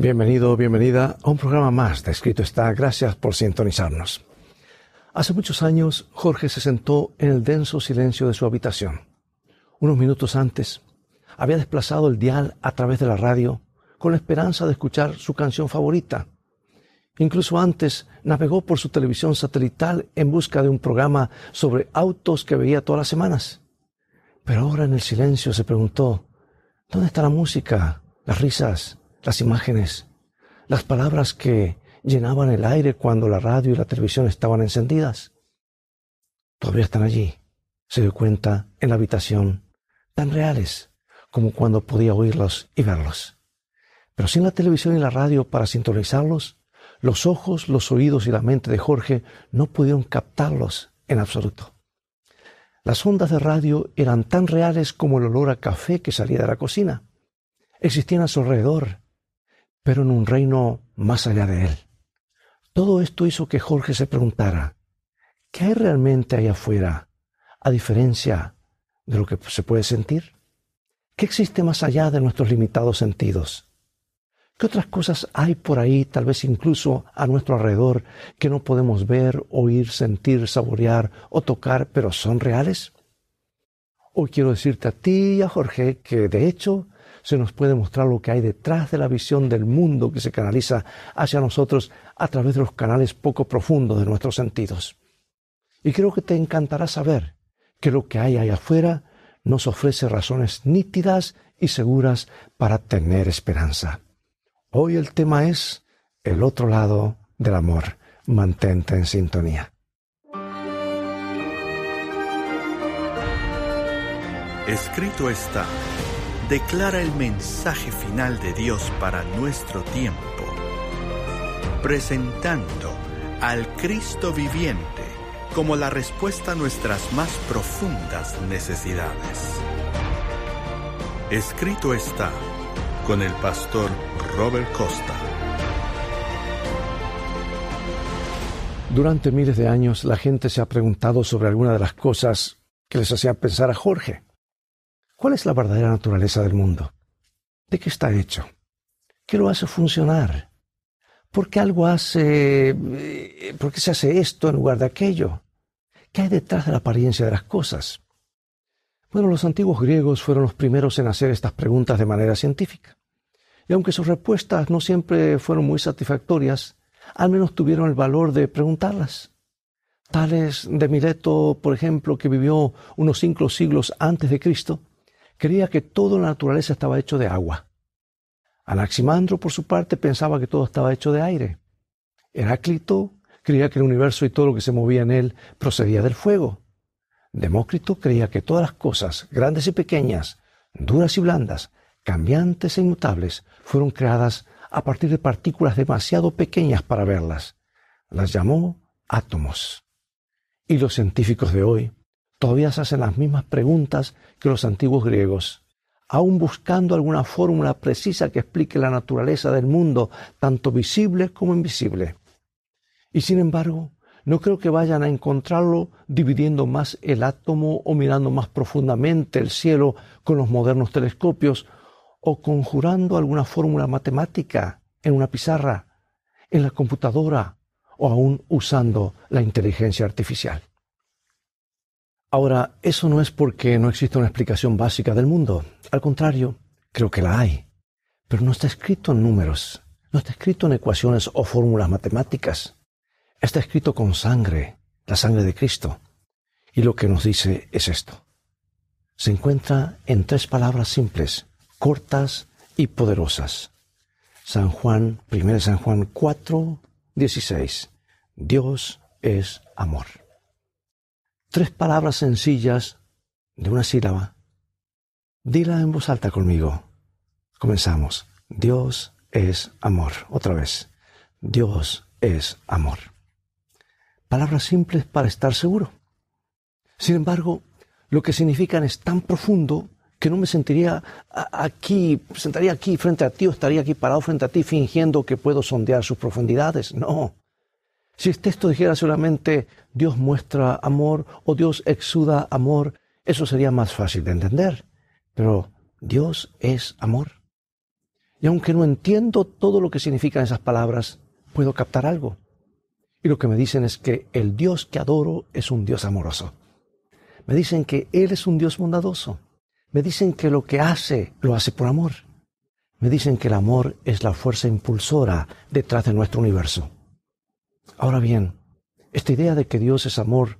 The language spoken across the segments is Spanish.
Bienvenido, bienvenida a un programa más de Escrito está. Gracias por sintonizarnos. Hace muchos años, Jorge se sentó en el denso silencio de su habitación. Unos minutos antes, había desplazado el dial a través de la radio con la esperanza de escuchar su canción favorita. Incluso antes, navegó por su televisión satelital en busca de un programa sobre autos que veía todas las semanas. Pero ahora en el silencio se preguntó, ¿dónde está la música, las risas, las imágenes, las palabras que llenaban el aire cuando la radio y la televisión estaban encendidas. Todavía están allí, se dio cuenta, en la habitación, tan reales como cuando podía oírlos y verlos. Pero sin la televisión y la radio para sintonizarlos, los ojos, los oídos y la mente de Jorge no pudieron captarlos en absoluto. Las ondas de radio eran tan reales como el olor a café que salía de la cocina. Existían a su alrededor, pero en un reino más allá de él. Todo esto hizo que Jorge se preguntara, ¿qué hay realmente ahí afuera, a diferencia de lo que se puede sentir? ¿Qué existe más allá de nuestros limitados sentidos? ¿Qué otras cosas hay por ahí, tal vez incluso a nuestro alrededor, que no podemos ver, oír, sentir, saborear o tocar, pero son reales? Hoy quiero decirte a ti y a Jorge que de hecho se nos puede mostrar lo que hay detrás de la visión del mundo que se canaliza hacia nosotros a través de los canales poco profundos de nuestros sentidos. Y creo que te encantará saber que lo que hay ahí afuera nos ofrece razones nítidas y seguras para tener esperanza. Hoy el tema es el otro lado del amor. Mantente en sintonía. Escrito está declara el mensaje final de Dios para nuestro tiempo, presentando al Cristo viviente como la respuesta a nuestras más profundas necesidades. Escrito está con el pastor Robert Costa. Durante miles de años la gente se ha preguntado sobre alguna de las cosas que les hacían pensar a Jorge. ¿Cuál es la verdadera naturaleza del mundo? ¿De qué está hecho? ¿Qué lo hace funcionar? ¿Por qué algo hace... Eh, ¿Por qué se hace esto en lugar de aquello? ¿Qué hay detrás de la apariencia de las cosas? Bueno, los antiguos griegos fueron los primeros en hacer estas preguntas de manera científica. Y aunque sus respuestas no siempre fueron muy satisfactorias, al menos tuvieron el valor de preguntarlas. Tales de Mileto, por ejemplo, que vivió unos cinco siglos antes de Cristo, creía que toda la naturaleza estaba hecho de agua. Anaximandro, por su parte, pensaba que todo estaba hecho de aire. Heráclito creía que el universo y todo lo que se movía en él procedía del fuego. Demócrito creía que todas las cosas, grandes y pequeñas, duras y blandas, cambiantes e inmutables, fueron creadas a partir de partículas demasiado pequeñas para verlas. Las llamó átomos. Y los científicos de hoy todavía se hacen las mismas preguntas que los antiguos griegos, aún buscando alguna fórmula precisa que explique la naturaleza del mundo, tanto visible como invisible. Y sin embargo, no creo que vayan a encontrarlo dividiendo más el átomo o mirando más profundamente el cielo con los modernos telescopios o conjurando alguna fórmula matemática en una pizarra, en la computadora o aún usando la inteligencia artificial. Ahora, eso no es porque no existe una explicación básica del mundo. Al contrario, creo que la hay. Pero no está escrito en números, no está escrito en ecuaciones o fórmulas matemáticas. Está escrito con sangre, la sangre de Cristo. Y lo que nos dice es esto. Se encuentra en tres palabras simples, cortas y poderosas. San Juan, 1 San Juan 4, 16. Dios es amor tres palabras sencillas de una sílaba. Dila en voz alta conmigo. Comenzamos. Dios es amor. Otra vez. Dios es amor. Palabras simples para estar seguro. Sin embargo, lo que significan es tan profundo que no me sentiría aquí, sentaría aquí frente a ti o estaría aquí parado frente a ti fingiendo que puedo sondear sus profundidades. No. Si el texto dijera solamente Dios muestra amor o Dios exuda amor, eso sería más fácil de entender. Pero Dios es amor. Y aunque no entiendo todo lo que significan esas palabras, puedo captar algo. Y lo que me dicen es que el Dios que adoro es un Dios amoroso. Me dicen que Él es un Dios bondadoso. Me dicen que lo que hace lo hace por amor. Me dicen que el amor es la fuerza impulsora detrás de nuestro universo. Ahora bien, esta idea de que Dios es amor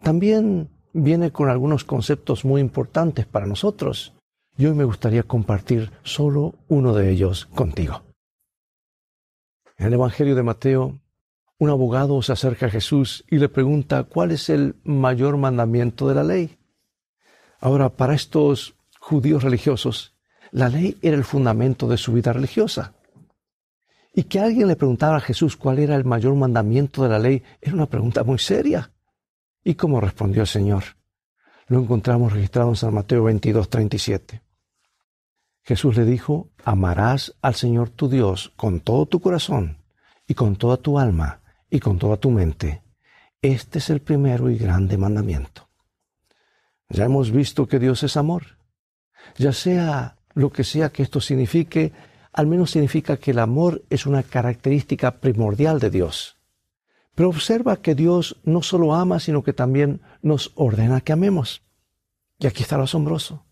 también viene con algunos conceptos muy importantes para nosotros. Y hoy me gustaría compartir solo uno de ellos contigo. En el Evangelio de Mateo, un abogado se acerca a Jesús y le pregunta cuál es el mayor mandamiento de la ley. Ahora, para estos judíos religiosos, la ley era el fundamento de su vida religiosa. Y que alguien le preguntara a Jesús cuál era el mayor mandamiento de la ley era una pregunta muy seria. ¿Y cómo respondió el Señor? Lo encontramos registrado en San Mateo 22, 37. Jesús le dijo, amarás al Señor tu Dios con todo tu corazón y con toda tu alma y con toda tu mente. Este es el primero y grande mandamiento. Ya hemos visto que Dios es amor. Ya sea lo que sea que esto signifique, al menos significa que el amor es una característica primordial de Dios. Pero observa que Dios no solo ama, sino que también nos ordena que amemos. Y aquí está lo asombroso.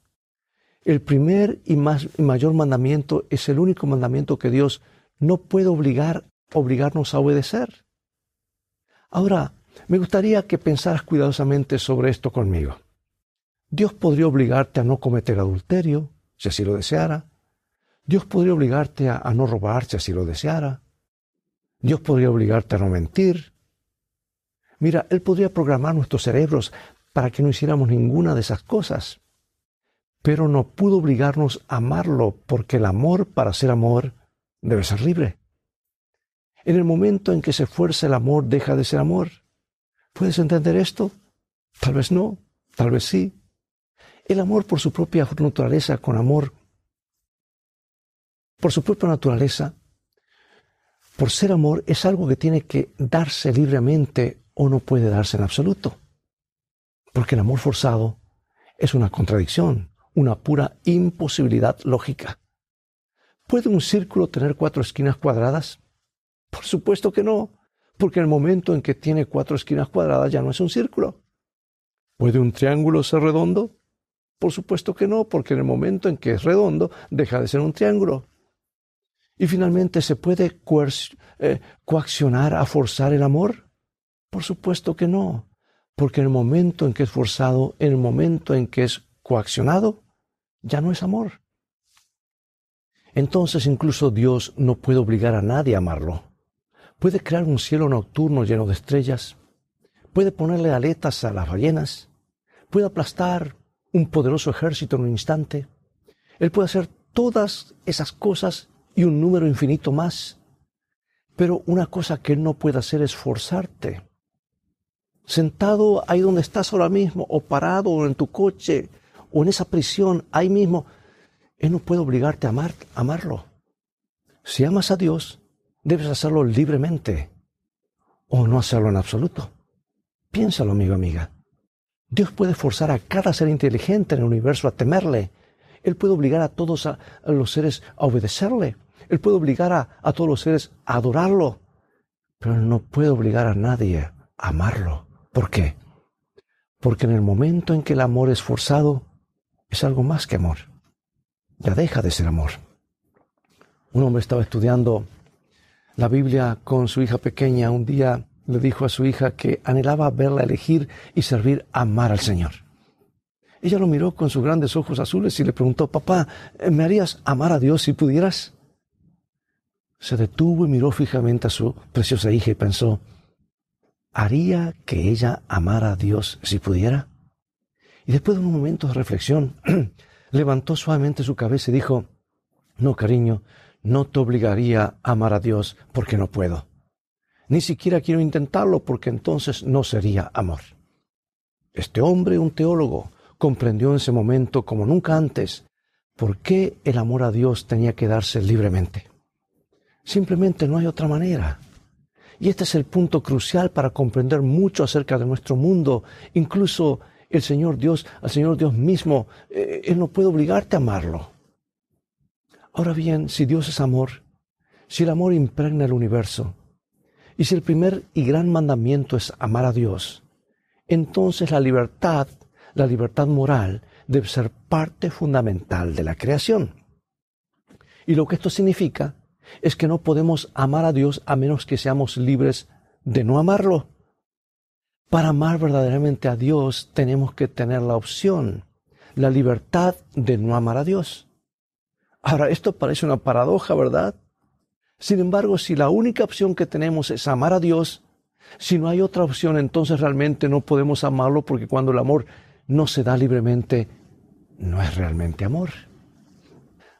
El primer y, más, y mayor mandamiento es el único mandamiento que Dios no puede obligar, obligarnos a obedecer. Ahora, me gustaría que pensaras cuidadosamente sobre esto conmigo. Dios podría obligarte a no cometer adulterio, si así lo deseara. Dios podría obligarte a, no robar, si lo deseara. Dios podría obligarte a no mentir. Mira, Él podría programar nuestros cerebros para que no hiciéramos ninguna de esas cosas. Pero no pudo obligarnos a amarlo porque el amor para ser amor debe ser libre. En el momento en que se fuerza el amor deja de ser amor. ¿Puedes entender esto? Tal vez no, tal vez sí. El amor por su propia naturaleza, con amor, por su propia naturaleza, por ser amor, es algo que tiene que darse libremente o no puede darse en absoluto. Porque el amor forzado es una contradicción, una pura imposibilidad lógica. ¿Puede un círculo tener cuatro esquinas cuadradas? Por supuesto que no, porque en el momento en que tiene cuatro esquinas cuadradas ya no es un círculo. ¿Puede un triángulo ser redondo? Por supuesto que no, porque en el momento en que es redondo deja de ser un triángulo. Y finalmente, ¿se puede eh, coaccionar a forzar el amor? Por supuesto que no, porque en el momento en que es forzado, en el momento en que es coaccionado, ya no es amor. Entonces incluso Dios no puede obligar a nadie a amarlo. Puede crear un cielo nocturno lleno de estrellas, puede ponerle aletas a las ballenas, puede aplastar un poderoso ejército en un instante. Él puede hacer todas esas cosas y un número infinito más. Pero una cosa que no puede hacer es forzarte. Sentado ahí donde estás ahora mismo, o parado en tu coche, o en esa prisión, ahí mismo, Él no puede obligarte a amar, amarlo. Si amas a Dios, debes hacerlo libremente, o no hacerlo en absoluto. Piénsalo, amigo, amiga. Dios puede forzar a cada ser inteligente en el universo a temerle. Él puede obligar a todos los seres a obedecerle. Él puede obligar a, a todos los seres a adorarlo. Pero no puede obligar a nadie a amarlo. ¿Por qué? Porque en el momento en que el amor es forzado, es algo más que amor. Ya deja de ser amor. Un hombre estaba estudiando la Biblia con su hija pequeña. Un día le dijo a su hija que anhelaba verla elegir y servir amar al Señor. Ella lo miró con sus grandes ojos azules y le preguntó, papá, ¿me harías amar a Dios si pudieras? Se detuvo y miró fijamente a su preciosa hija y pensó, ¿haría que ella amara a Dios si pudiera? Y después de un momento de reflexión, levantó suavemente su cabeza y dijo, no, cariño, no te obligaría a amar a Dios porque no puedo. Ni siquiera quiero intentarlo porque entonces no sería amor. Este hombre, un teólogo, comprendió en ese momento como nunca antes por qué el amor a Dios tenía que darse libremente. Simplemente no hay otra manera. Y este es el punto crucial para comprender mucho acerca de nuestro mundo. Incluso el Señor Dios, al Señor Dios mismo, eh, Él no puede obligarte a amarlo. Ahora bien, si Dios es amor, si el amor impregna el universo, y si el primer y gran mandamiento es amar a Dios, entonces la libertad, la libertad moral, debe ser parte fundamental de la creación. Y lo que esto significa es que no podemos amar a Dios a menos que seamos libres de no amarlo. Para amar verdaderamente a Dios tenemos que tener la opción, la libertad de no amar a Dios. Ahora, esto parece una paradoja, ¿verdad? Sin embargo, si la única opción que tenemos es amar a Dios, si no hay otra opción, entonces realmente no podemos amarlo porque cuando el amor no se da libremente, no es realmente amor.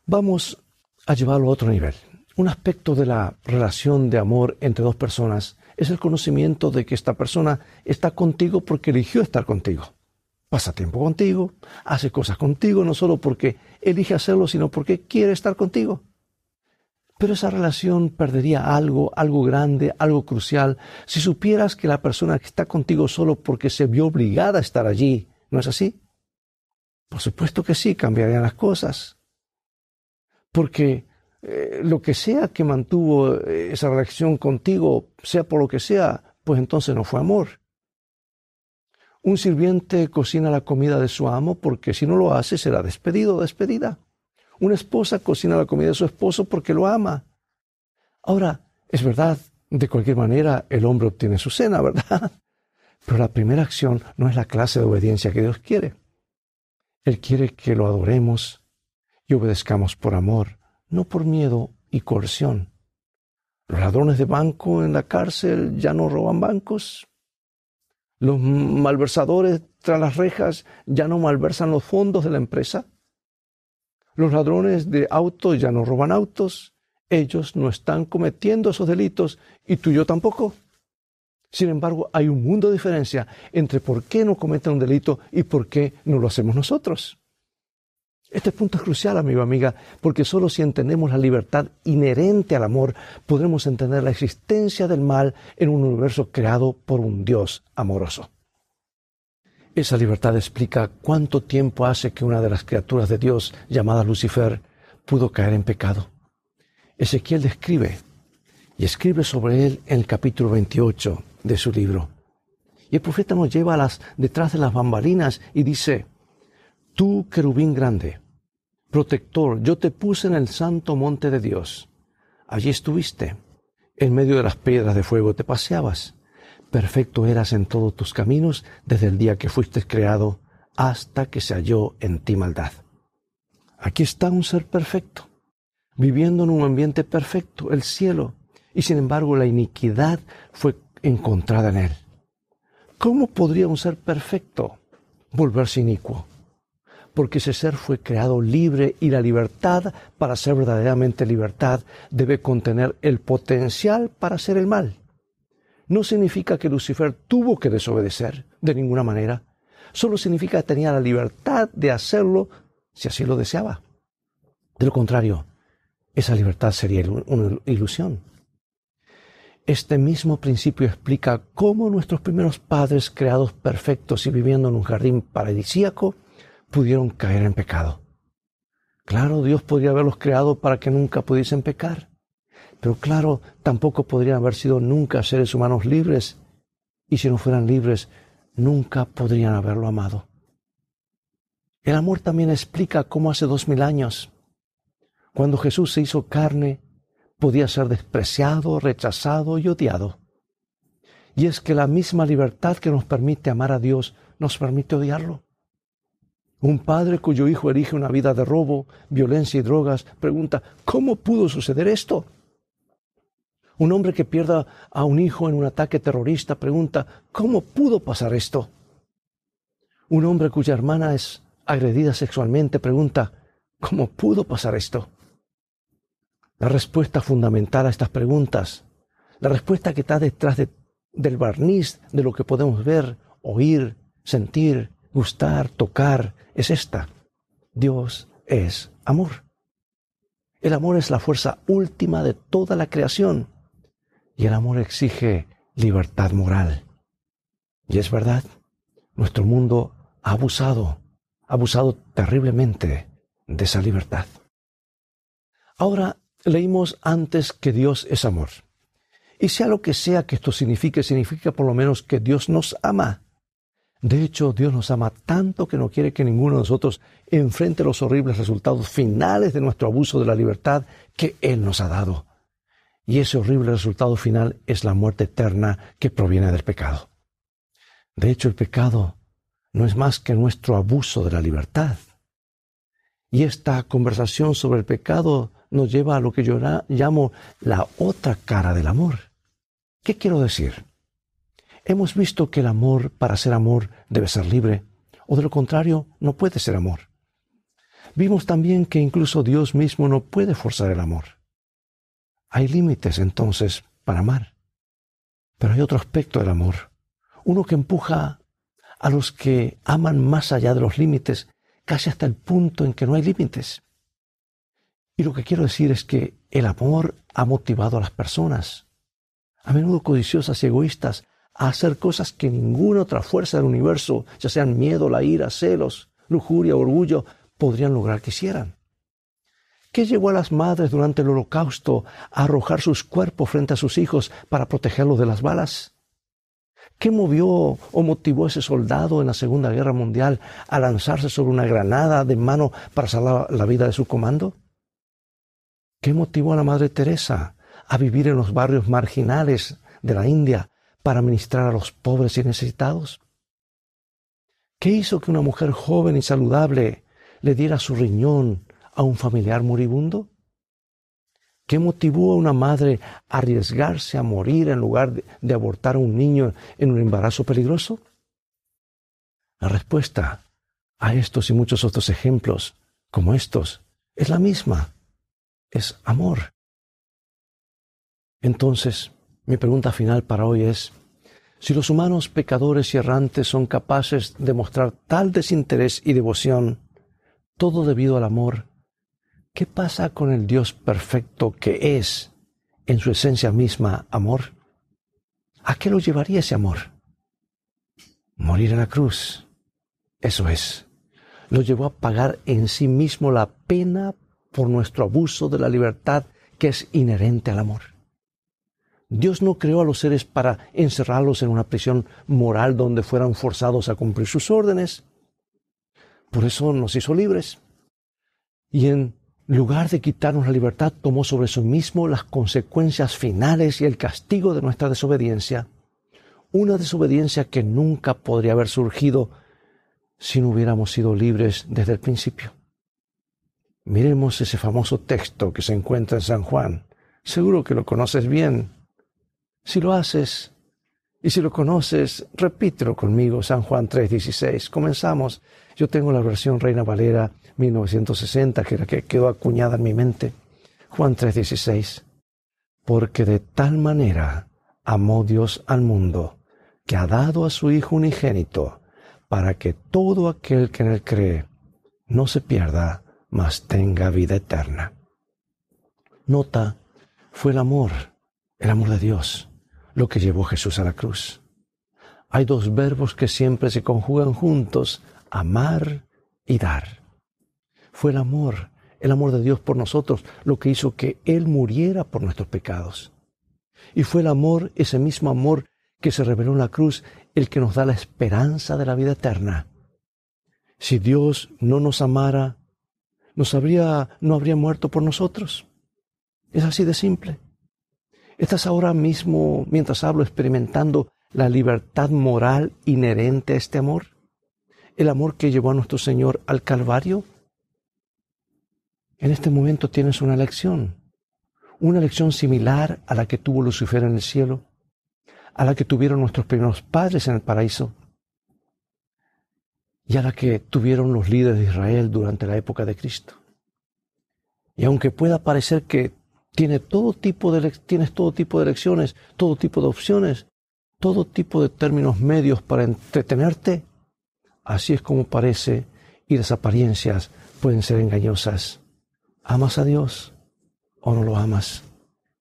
Vamos a llevarlo a otro nivel. Un aspecto de la relación de amor entre dos personas es el conocimiento de que esta persona está contigo porque eligió estar contigo. Pasa tiempo contigo, hace cosas contigo, no solo porque elige hacerlo, sino porque quiere estar contigo. Pero esa relación perdería algo, algo grande, algo crucial, si supieras que la persona que está contigo solo porque se vio obligada a estar allí, ¿no es así? Por supuesto que sí, cambiarían las cosas. Porque eh, lo que sea que mantuvo eh, esa relación contigo, sea por lo que sea, pues entonces no fue amor. Un sirviente cocina la comida de su amo porque si no lo hace será despedido o despedida. Una esposa cocina la comida de su esposo porque lo ama. Ahora, es verdad, de cualquier manera el hombre obtiene su cena, ¿verdad? Pero la primera acción no es la clase de obediencia que Dios quiere. Él quiere que lo adoremos y obedezcamos por amor, no por miedo y coerción. Los ladrones de banco en la cárcel ya no roban bancos. Los malversadores tras las rejas ya no malversan los fondos de la empresa. Los ladrones de autos ya no roban autos. Ellos no están cometiendo esos delitos y tú y yo tampoco. Sin embargo, hay un mundo de diferencia entre por qué no cometen un delito y por qué no lo hacemos nosotros. Este punto es crucial, amigo, amiga, porque solo si entendemos la libertad inherente al amor, podremos entender la existencia del mal en un universo creado por un Dios amoroso. Esa libertad explica cuánto tiempo hace que una de las criaturas de Dios, llamada Lucifer, pudo caer en pecado. Ezequiel describe y escribe sobre él en el capítulo 28 de su libro. Y el profeta nos lleva detrás de las bambalinas y dice, Tú, querubín grande, protector, yo te puse en el santo monte de Dios. Allí estuviste, en medio de las piedras de fuego te paseabas perfecto eras en todos tus caminos desde el día que fuiste creado hasta que se halló en ti maldad. Aquí está un ser perfecto, viviendo en un ambiente perfecto, el cielo, y sin embargo la iniquidad fue encontrada en él. ¿Cómo podría un ser perfecto volverse inicuo? Porque ese ser fue creado libre y la libertad, para ser verdaderamente libertad, debe contener el potencial para hacer el mal no significa que Lucifer tuvo que desobedecer de ninguna manera. Solo significa que tenía la libertad de hacerlo si así lo deseaba. De lo contrario, esa libertad sería una ilusión. Este mismo principio explica cómo nuestros primeros padres, creados perfectos y viviendo en un jardín paradisíaco, pudieron caer en pecado. Claro, Dios podría haberlos creado para que nunca pudiesen pecar. Pero claro, tampoco podrían haber sido nunca seres humanos libres. Y si no fueran libres, nunca podrían haberlo amado. El amor también explica cómo hace dos mil años, cuando Jesús se hizo carne, podía ser despreciado, rechazado y odiado. Y es que la misma libertad que nos permite amar a Dios nos permite odiarlo. Un padre cuyo hijo elige una vida de robo, violencia y drogas pregunta, ¿cómo pudo suceder esto? Un hombre que pierda a un hijo en un ataque terrorista pregunta, ¿cómo pudo pasar esto? Un hombre cuya hermana es agredida sexualmente pregunta, ¿cómo pudo pasar esto? La respuesta fundamental a estas preguntas, la respuesta que está detrás del barniz de lo que podemos ver, oír, sentir, gustar, tocar, es esta. Dios es amor. El amor es la fuerza última de toda la creación. Y el amor exige libertad moral. Y es verdad, nuestro mundo ha abusado, ha abusado terriblemente de esa libertad. Ahora leímos antes que Dios es amor. Y sea lo que sea que esto signifique, significa por lo menos que Dios nos ama. De hecho, Dios nos ama tanto que no quiere que ninguno de nosotros enfrente los horribles resultados finales de nuestro abuso de la libertad que Él nos ha dado. Y ese horrible resultado final es la muerte eterna que proviene del pecado. De hecho, el pecado no es más que nuestro abuso de la libertad. Y esta conversación sobre el pecado nos lleva a lo que yo llamo la otra cara del amor. ¿Qué quiero decir? Hemos visto que el amor, para ser amor, debe ser libre, o de lo contrario, no puede ser amor. Vimos también que incluso Dios mismo no puede forzar el amor. Hay límites entonces para amar. Pero hay otro aspecto del amor, uno que empuja a los que aman más allá de los límites, casi hasta el punto en que no hay límites. Y lo que quiero decir es que el amor ha motivado a las personas, a menudo codiciosas y egoístas, a hacer cosas que ninguna otra fuerza del universo, ya sean miedo, la ira, celos, lujuria, orgullo, podrían lograr que hicieran. ¿Qué llevó a las madres durante el holocausto a arrojar sus cuerpos frente a sus hijos para protegerlos de las balas? ¿Qué movió o motivó a ese soldado en la Segunda Guerra Mundial a lanzarse sobre una granada de mano para salvar la vida de su comando? ¿Qué motivó a la Madre Teresa a vivir en los barrios marginales de la India para ministrar a los pobres y necesitados? ¿Qué hizo que una mujer joven y saludable le diera su riñón a un familiar moribundo? ¿Qué motivó a una madre a arriesgarse a morir en lugar de, abortar a un niño en un embarazo peligroso? La respuesta a estos y muchos otros ejemplos como estos es la misma, es amor. Entonces, mi pregunta final para hoy es, si los humanos pecadores y errantes son capaces de mostrar tal desinterés y devoción, todo debido al amor, ¿Qué pasa con el Dios perfecto que es, en su esencia misma, amor? ¿A qué lo llevaría ese amor? Morir en la cruz. Eso es. Lo llevó a pagar en sí mismo la pena por nuestro abuso de la libertad que es inherente al amor. Dios no creó a los seres para encerrarlos en una prisión moral donde fueran forzados a cumplir sus órdenes. Por eso nos hizo libres. Y en lugar de quitarnos la libertad, tomó sobre sí mismo las consecuencias finales y el castigo de nuestra desobediencia, una desobediencia que nunca podría haber surgido si no hubiéramos sido libres desde el principio. Miremos ese famoso texto que se encuentra en San Juan. Seguro que lo conoces bien. Si lo haces, y si lo conoces, repítelo conmigo, San Juan 3:16. Comenzamos. Yo tengo la versión Reina Valera 1960, que era que quedó acuñada en mi mente. Juan 3:16. Porque de tal manera amó Dios al mundo, que ha dado a su Hijo unigénito, para que todo aquel que en él cree no se pierda, mas tenga vida eterna. Nota, fue el amor, el amor de Dios, lo que llevó Jesús a la cruz. Hay dos verbos que siempre se conjugan juntos, amar y dar. Fue el amor, el amor de Dios por nosotros, lo que hizo que Él muriera por nuestros pecados. Y fue el amor, ese mismo amor que se reveló en la cruz, el que nos da la esperanza de la vida eterna. Si Dios no nos amara, nos habría, no habría muerto por nosotros. Es así de simple. Estás ahora mismo, mientras hablo, experimentando la libertad moral inherente a este amor el amor que llevó a nuestro Señor al Calvario? En este momento tienes una lección, una lección similar a la que tuvo Lucifer en el cielo, a la que tuvieron nuestros primeros padres en el paraíso y a la que tuvieron los líderes de Israel durante la época de Cristo. Y aunque pueda parecer que todo tipo de, tienes todo tipo de lecciones, todo tipo de opciones, todo tipo de términos medios para entretenerte, Así es como parece y las apariencias pueden ser engañosas. ¿Amas a Dios o no lo amas?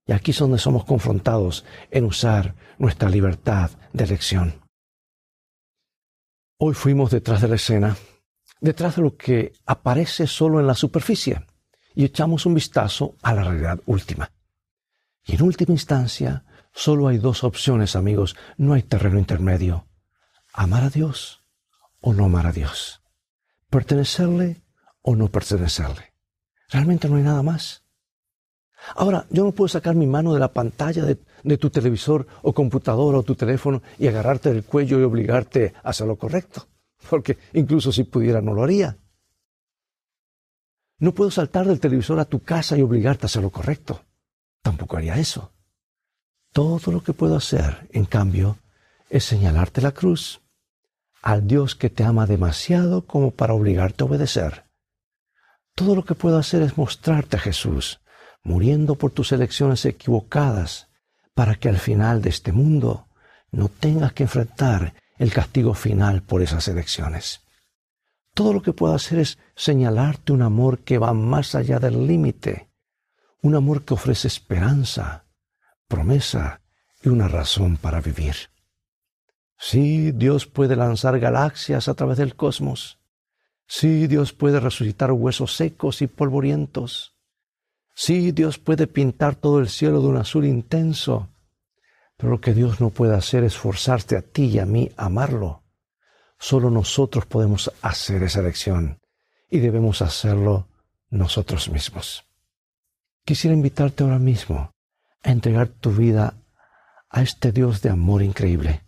Y aquí es donde somos confrontados en usar nuestra libertad de elección. Hoy fuimos detrás de la escena, detrás de lo que aparece solo en la superficie. Y echamos un vistazo a la realidad última. Y en última instancia, solo hay dos opciones, amigos, no hay terreno intermedio. Amar a Dios o no amar a Dios. Pertenecerle o no pertenecerle. Realmente no hay nada más. Ahora, yo no puedo sacar mi mano de la pantalla de, tu televisor o computadora o tu teléfono y agarrarte del cuello y obligarte a hacer lo correcto. Porque incluso si pudiera no lo haría. No puedo saltar del televisor a tu casa y obligarte a hacer lo correcto. Tampoco haría eso. Todo lo que puedo hacer, en cambio, es señalarte la cruz al Dios que te ama demasiado como para obligarte a obedecer. Todo lo que puedo hacer es mostrarte a Jesús, muriendo por tus elecciones equivocadas, para que al final de este mundo no tengas que enfrentar el castigo final por esas elecciones. Todo lo que puedo hacer es señalarte un amor que va más allá del límite, un amor que ofrece esperanza, promesa y una razón para vivir. Sí, Dios puede lanzar galaxias a través del cosmos. Sí, Dios puede resucitar huesos secos y polvorientos. Sí, Dios puede pintar todo el cielo de un azul intenso, pero lo que Dios no puede hacer es forzarte a ti y a mí a amarlo. Solo nosotros podemos hacer esa elección y debemos hacerlo nosotros mismos. Quisiera invitarte ahora mismo a entregar tu vida a este Dios de amor increíble.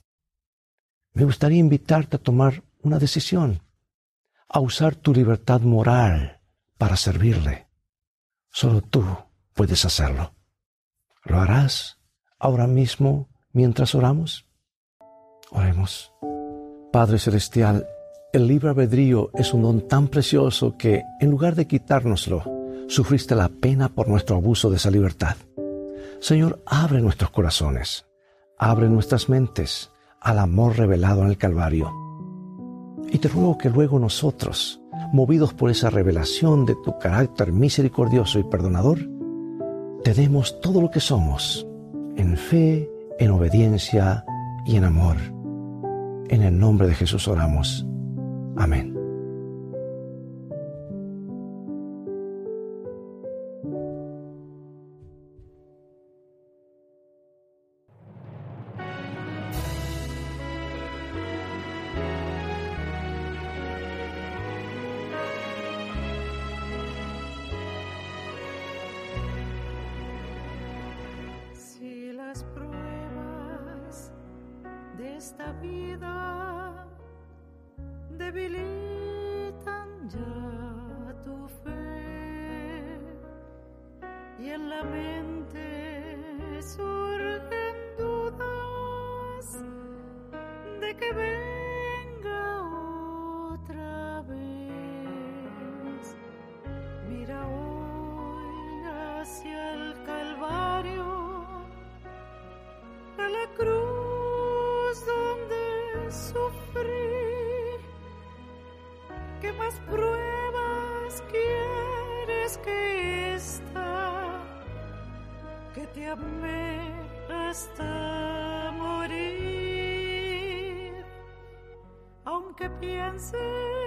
Me gustaría invitarte a tomar una decisión, a usar tu libertad moral para servirle Solo tú puedes hacerlo. ¿Lo harás ahora mismo mientras oramos? Oremos. Padre Celestial, el libre albedrío es un don tan precioso que, en lugar de quitárnoslo, sufriste la pena por nuestro abuso de esa libertad. Señor, abre nuestros corazones, abre nuestras mentes al amor revelado en el Calvario. Y te ruego que luego nosotros, movidos por esa revelación de tu carácter misericordioso y perdonador, te demos todo lo que somos, en fe, en obediencia y en amor. En el nombre de Jesús oramos. Amén. Quieres que esta? Que te amé hasta morir. Aunque pienses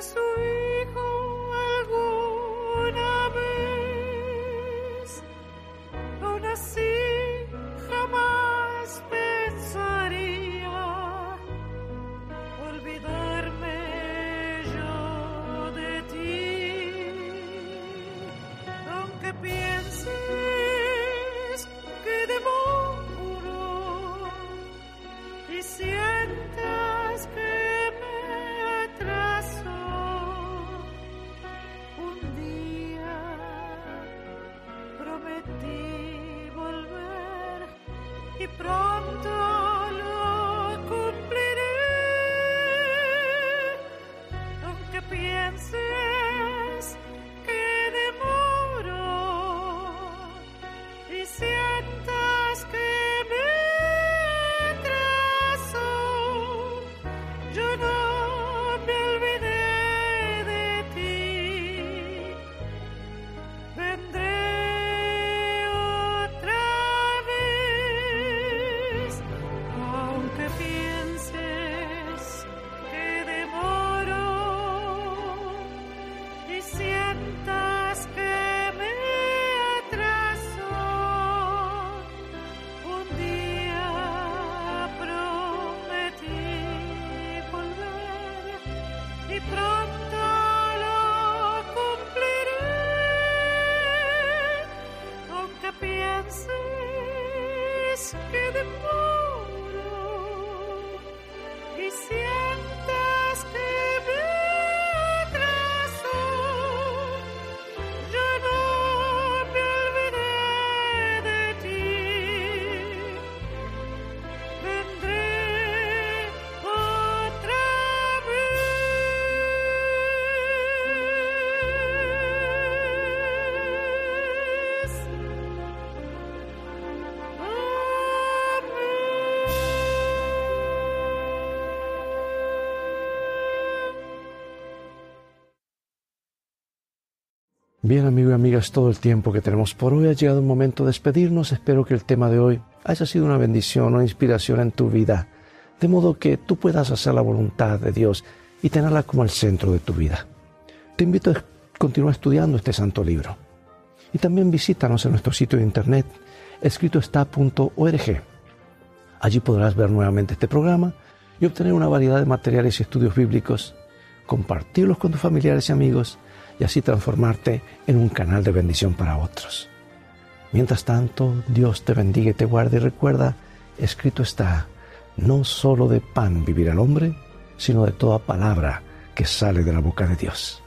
sweet. Bien, amigos y amigas, todo el tiempo que tenemos por hoy ha llegado el momento de despedirnos. Espero que el tema de hoy haya sido una bendición o inspiración en tu vida, de modo que tú puedas hacer la voluntad de Dios y tenerla como el centro de tu vida. Te invito a continuar estudiando este santo libro. Y también visítanos en nuestro sitio de internet escritoestá.org. Allí podrás ver nuevamente este programa y obtener una variedad de materiales y estudios bíblicos, compartirlos con tus familiares y amigos y así transformarte en un canal de bendición para otros. Mientras tanto, Dios te bendiga y te guarde y recuerda, escrito está, no solo de pan vivirá el hombre, sino de toda palabra que sale de la boca de Dios.